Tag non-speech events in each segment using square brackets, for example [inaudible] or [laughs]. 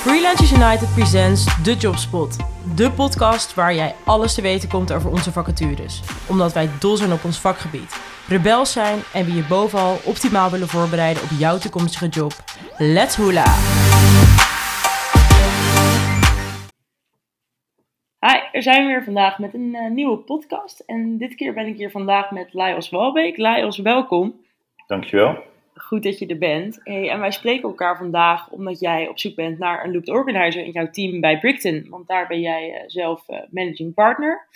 Freelancers United presents The Jobspot. De podcast waar jij alles te weten komt over onze vacatures. Omdat wij dol zijn op ons vakgebied. Rebels zijn en we je bovenal optimaal willen voorbereiden op jouw toekomstige job. Let's hula! Hi, er zijn we weer vandaag met een eh, nieuwe podcast. En dit keer ben ik hier vandaag met Laios Walbeek. Laios, welkom. Dankjewel. Goed dat je er bent. Hey, en wij spreken elkaar vandaag omdat jij op zoek bent naar een looped organizer in jouw team bij Brickton. Want daar ben jij eh, zelf eh, managing partner.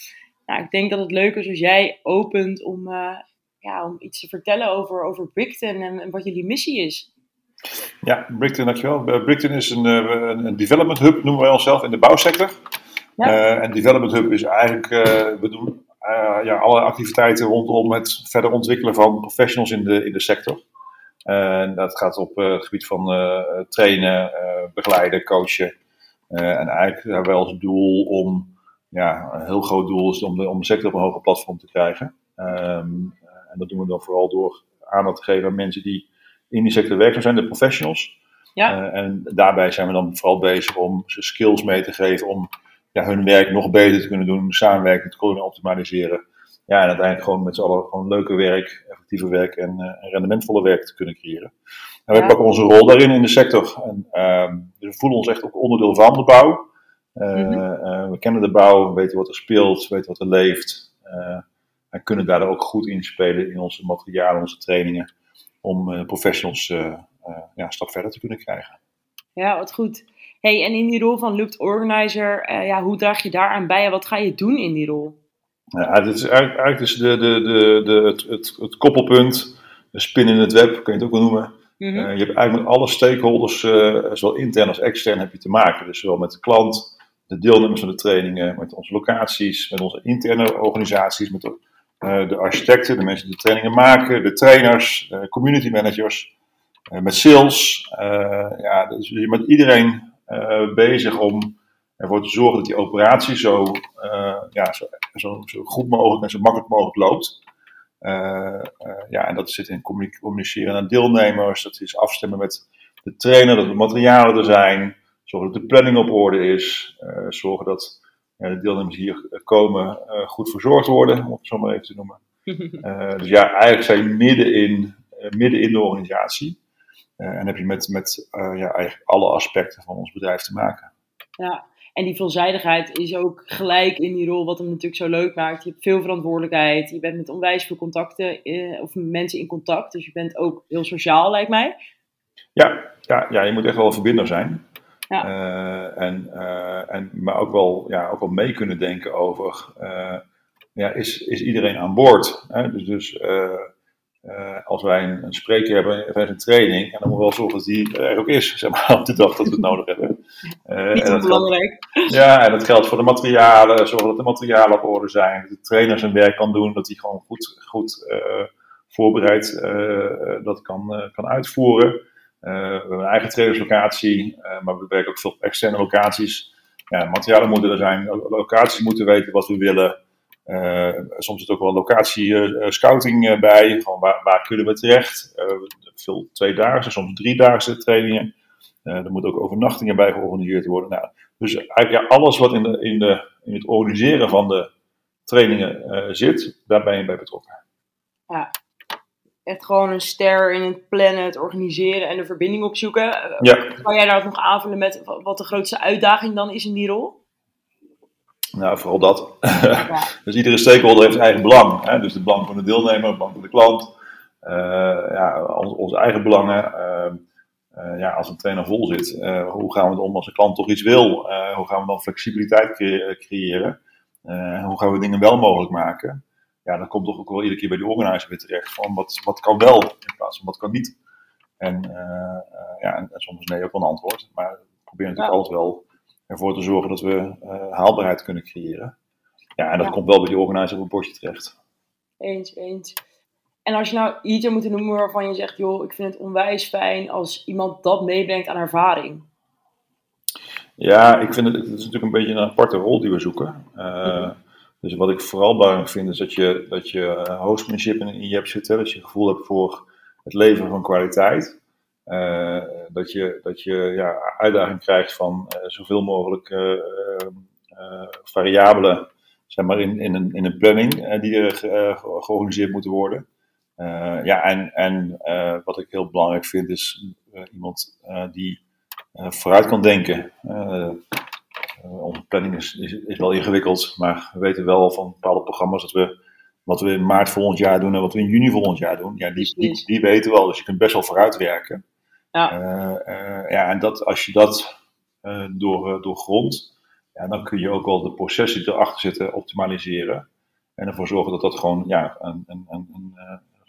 Nou, ik denk dat het leuk is als jij opent om, eh, ja, om iets te vertellen over, over Brickton en, en wat jullie missie is. Ja, Brickton, dankjewel. Brickton is een, een, een development hub, noemen wij onszelf, in de bouwsector. Ja. En development hub is eigenlijk, we doen ja, alle activiteiten rondom het verder ontwikkelen van professionals in de, in de sector. En dat gaat op eh, het gebied van eh, trainen, eh, begeleiden, coachen. En eigenlijk hebben wij als doel om, ja, een heel groot doel is om de, om de sector op een hoger platform te krijgen. Ehm, en dat doen we dan vooral door aandacht te geven aan mensen die in die sector werkzaam zijn, de professionals. Ja. En daarbij zijn we dan vooral bezig om ze skills mee te geven om ja, hun werk nog beter te kunnen doen, samenwerking te kunnen optimaliseren. Ja, en uiteindelijk gewoon met z'n allen gewoon leuke werk, effectieve werk en, eh, en rendementvolle werk te kunnen creëren. En wij Ja. pakken onze rol daarin in de sector. En, dus we voelen ons echt ook onderdeel van de bouw. Eh, Mhm. eh, we kennen de bouw, we weten wat er speelt, we weten wat er leeft. en kunnen daar ook goed in spelen in onze materialen, onze trainingen. Om professionals ja, een stap verder te kunnen krijgen. Ja, wat goed. Hey, en in die rol van looped organizer, ja, hoe draag je daaraan bij en wat ga je doen in die rol? Ja, dit is eigenlijk, is de, de, de, de, het, het, het koppelpunt, de spin in het web, kun je het ook wel noemen. Mhm. Eh, je hebt eigenlijk met alle stakeholders, eh, zowel intern als extern, heb je te maken. Dus zowel met de klant, de deelnemers van de trainingen, met onze locaties, met onze interne organisaties, met de, eh, de architecten, de mensen die de trainingen maken, de trainers, community managers, met sales. Ja, dus je bent iedereen bezig om ervoor te zorgen dat die operatie zo, ja, zo, zo, zo goed mogelijk en zo makkelijk mogelijk loopt. Eh, eh, ja, en dat zit in communi- communiceren naar deelnemers, dat is afstemmen met de trainer, dat de materialen er zijn, zorgen dat de planning op orde is, eh, zorgen dat de deelnemers hier eh, komen eh, goed verzorgd worden, om het zo maar even te noemen. [laughs] Eh, dus ja, eigenlijk zijn je midden in, eh, midden in de organisatie. Eh, en heb je met, met eh, ja, eigenlijk alle aspecten van ons bedrijf te maken. Ja, en die veelzijdigheid is ook gelijk in die rol, wat hem natuurlijk zo leuk maakt. Je hebt veel verantwoordelijkheid, je bent met onwijs veel contacten, eh, of mensen in contact. Dus je bent ook heel sociaal, lijkt mij. Ja, ja, ja je moet echt wel een verbinder zijn. Ja. Eh, en, eh, en, maar ook wel, ja, ook wel mee kunnen denken over, eh, ja, is, is iedereen aan boord? Hè? Dus, dus als wij een, een spreker hebben bij een training, en dan moeten we wel zorgen dat die er ook is, [laughs] zeg maar, op de dag dat we het nodig hebben. Eh, Niet onbelangrijk. ja, en dat geldt voor de materialen. Zorgen dat de materialen op orde zijn. Dat de trainer zijn werk kan doen. Dat hij gewoon goed, goed eh, voorbereid eh, dat kan, kan uitvoeren. We hebben een eigen trainerslocatie. maar we werken ook veel op externe locaties. Ja, materialen moeten er zijn. lo- Locaties moeten weten wat we willen. Eh, soms zit ook wel locatie scouting eh, bij. Gewoon waar, waar kunnen we terecht? Veel tweedaagse, soms driedaagse trainingen. Eh, er moeten ook overnachtingen bij georganiseerd worden. Nou, dus eigenlijk ja, alles wat in, de, in, de, in het organiseren van de trainingen eh, zit, daar ben je bij betrokken. Echt gewoon een ster in het plannen, het organiseren en de verbinding opzoeken. Eh, Ja, Kan jij daar ook nog aanvullen met wat de grootste uitdaging dan is in die rol? nou vooral dat. [laughs] dus iedere stakeholder heeft eigen belang. Hè? Dus het belang van de deelnemer, het belang van de klant, eh, ja, onze, onze eigen belangen. eh, eh, ja, als een trainer vol zit, eh, hoe gaan we het om als een klant toch iets wil? Eh, hoe gaan we dan flexibiliteit cre- creëren? Hoe gaan we dingen wel mogelijk maken? Ja, dan komt toch ook wel iedere keer bij de organizer weer terecht van wat, wat kan wel in plaats van wat kan niet. En, ja, en, en soms nee ook wel een antwoord. Maar we proberen natuurlijk Ja. altijd wel ervoor te zorgen dat we haalbaarheid kunnen creëren. Ja, en dat Ja. komt wel bij die organizer op het bordje terecht. Eens, eens. En als je nou iets zou moeten noemen waarvan je zegt, joh, ik vind het onwijs fijn als iemand dat meebrengt aan ervaring. Ja, ik vind het, het is natuurlijk een beetje een aparte rol die we zoeken. Eh, Dus wat ik vooral belangrijk vind is dat je, dat je eh, hostmanship in, in je hebt zitten. Dat je gevoel hebt voor het leveren van kwaliteit. dat je, dat je ja, uitdaging krijgt van zoveel mogelijk variabelen zeg maar, in, in, een, in een planning die er georganiseerd moeten worden. Ja, en, en wat ik heel belangrijk vind is iemand die vooruit kan denken. onze planning is, is, is, wel ingewikkeld, maar we weten wel van bepaalde programma's dat we wat we in maart volgend jaar doen en wat we in juni volgend jaar doen, ja, die, die, die weten wel. Dus je kunt best wel vooruitwerken. Ja. Uh, ja, en dat, als je dat uh, door, doorgrondt, ja, dan kun je ook wel de processen die erachter zitten optimaliseren. En ervoor zorgen dat dat gewoon ja, een, een, een, een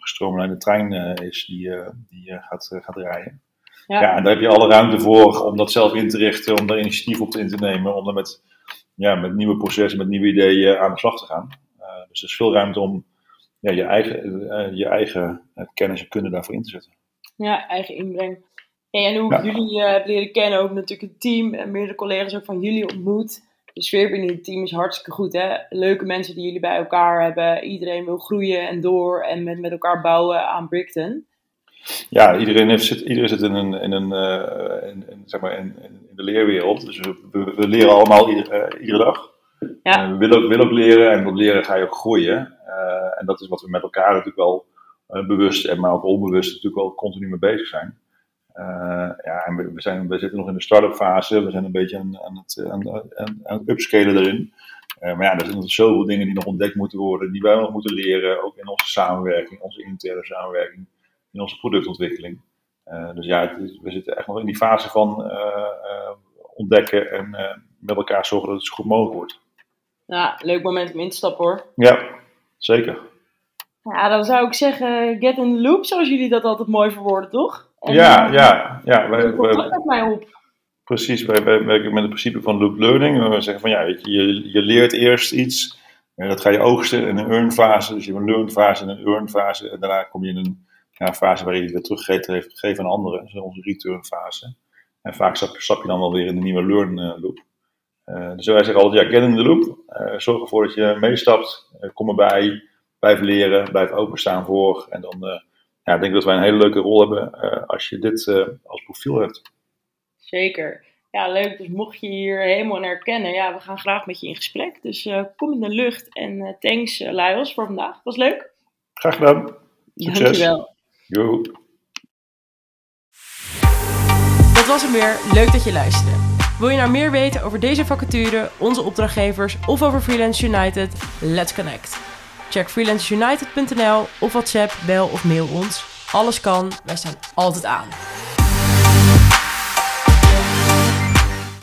gestroomlijnde trein is die, die gaat, gaat rijden. Ja. ja. en daar heb je alle ruimte voor om dat zelf in te richten, om daar initiatief op in te nemen, om daar met, ja, met nieuwe processen, met nieuwe ideeën aan de slag te gaan. Dus er is veel ruimte om ja, je eigen, je eigen kennis en kunde daarvoor in te zetten. Ja, eigen inbreng. en hoe jullie uh, leren kennen, ook natuurlijk het team en meerdere collega's ook van jullie ontmoet. De sfeer binnen het team is hartstikke goed. Hè? Leuke mensen die jullie bij elkaar hebben. Iedereen wil groeien en door en met, met elkaar bouwen aan Brickton. Ja, iedereen, heeft, zit, iedereen zit in, een, in, een, in, in, zeg maar in, in de leerwereld. Dus we, we, leren allemaal ieder, iedere dag. Ja. Eh, we willen ook, willen ook leren en door leren ga je ook groeien. Eh, en dat is wat we met elkaar natuurlijk wel eh, bewust en maar ook onbewust natuurlijk wel continu mee bezig zijn. Ja, en we, zijn, we zitten nog in de start-up fase. We zijn een beetje aan, aan het, aan, aan, aan het upscalen erin. maar ja, er zijn nog zoveel dingen die nog ontdekt moeten worden, die wij nog moeten leren, ook in onze samenwerking, onze interne samenwerking, in onze productontwikkeling. dus ja, we zitten echt nog in die fase van ontdekken en met elkaar zorgen dat het zo goed mogelijk wordt. Ja, leuk moment om in te stappen hoor. Ja, zeker. Ja, dan zou ik zeggen, get in the loop, zoals jullie dat altijd mooi verwoorden, toch? En, ja, ja, ja. Wij, wij, met mij op. Precies, wij, wij, werken met het principe van loop learning. We zeggen van ja, weet je, je, je leert eerst iets. En dat ga je oogsten in een earn fase. Dus je hebt een learn fase en een earn fase. En daarna kom je in een ja, fase waarin je weer teruggeeft geeft aan anderen. Dat is onze return fase. En vaak stap, stap, je dan wel weer in de nieuwe learn uh, loop. Uh, dus wij zeggen altijd, ja, get in the loop. Uh, zorg ervoor dat je meestapt. Kom erbij. Blijf leren. Blijf openstaan voor. En dan ja, denk ik dat wij een hele leuke rol hebben als je dit als profiel hebt. Zeker. Ja, leuk. Dus mocht je hier helemaal herkennen, ja, we gaan graag met je in gesprek. Dus kom in de lucht. En thanks, Laios, voor vandaag. Was leuk. Graag gedaan. Succes. Dankjewel. Jo. Dat was hem weer. Leuk dat je luisterde. Wil je nou meer weten over deze vacature, onze opdrachtgevers of over Freelance United? Let's connect. Check freelanceunited.nl of WhatsApp, bel of mail ons. Alles kan, wij staan altijd aan.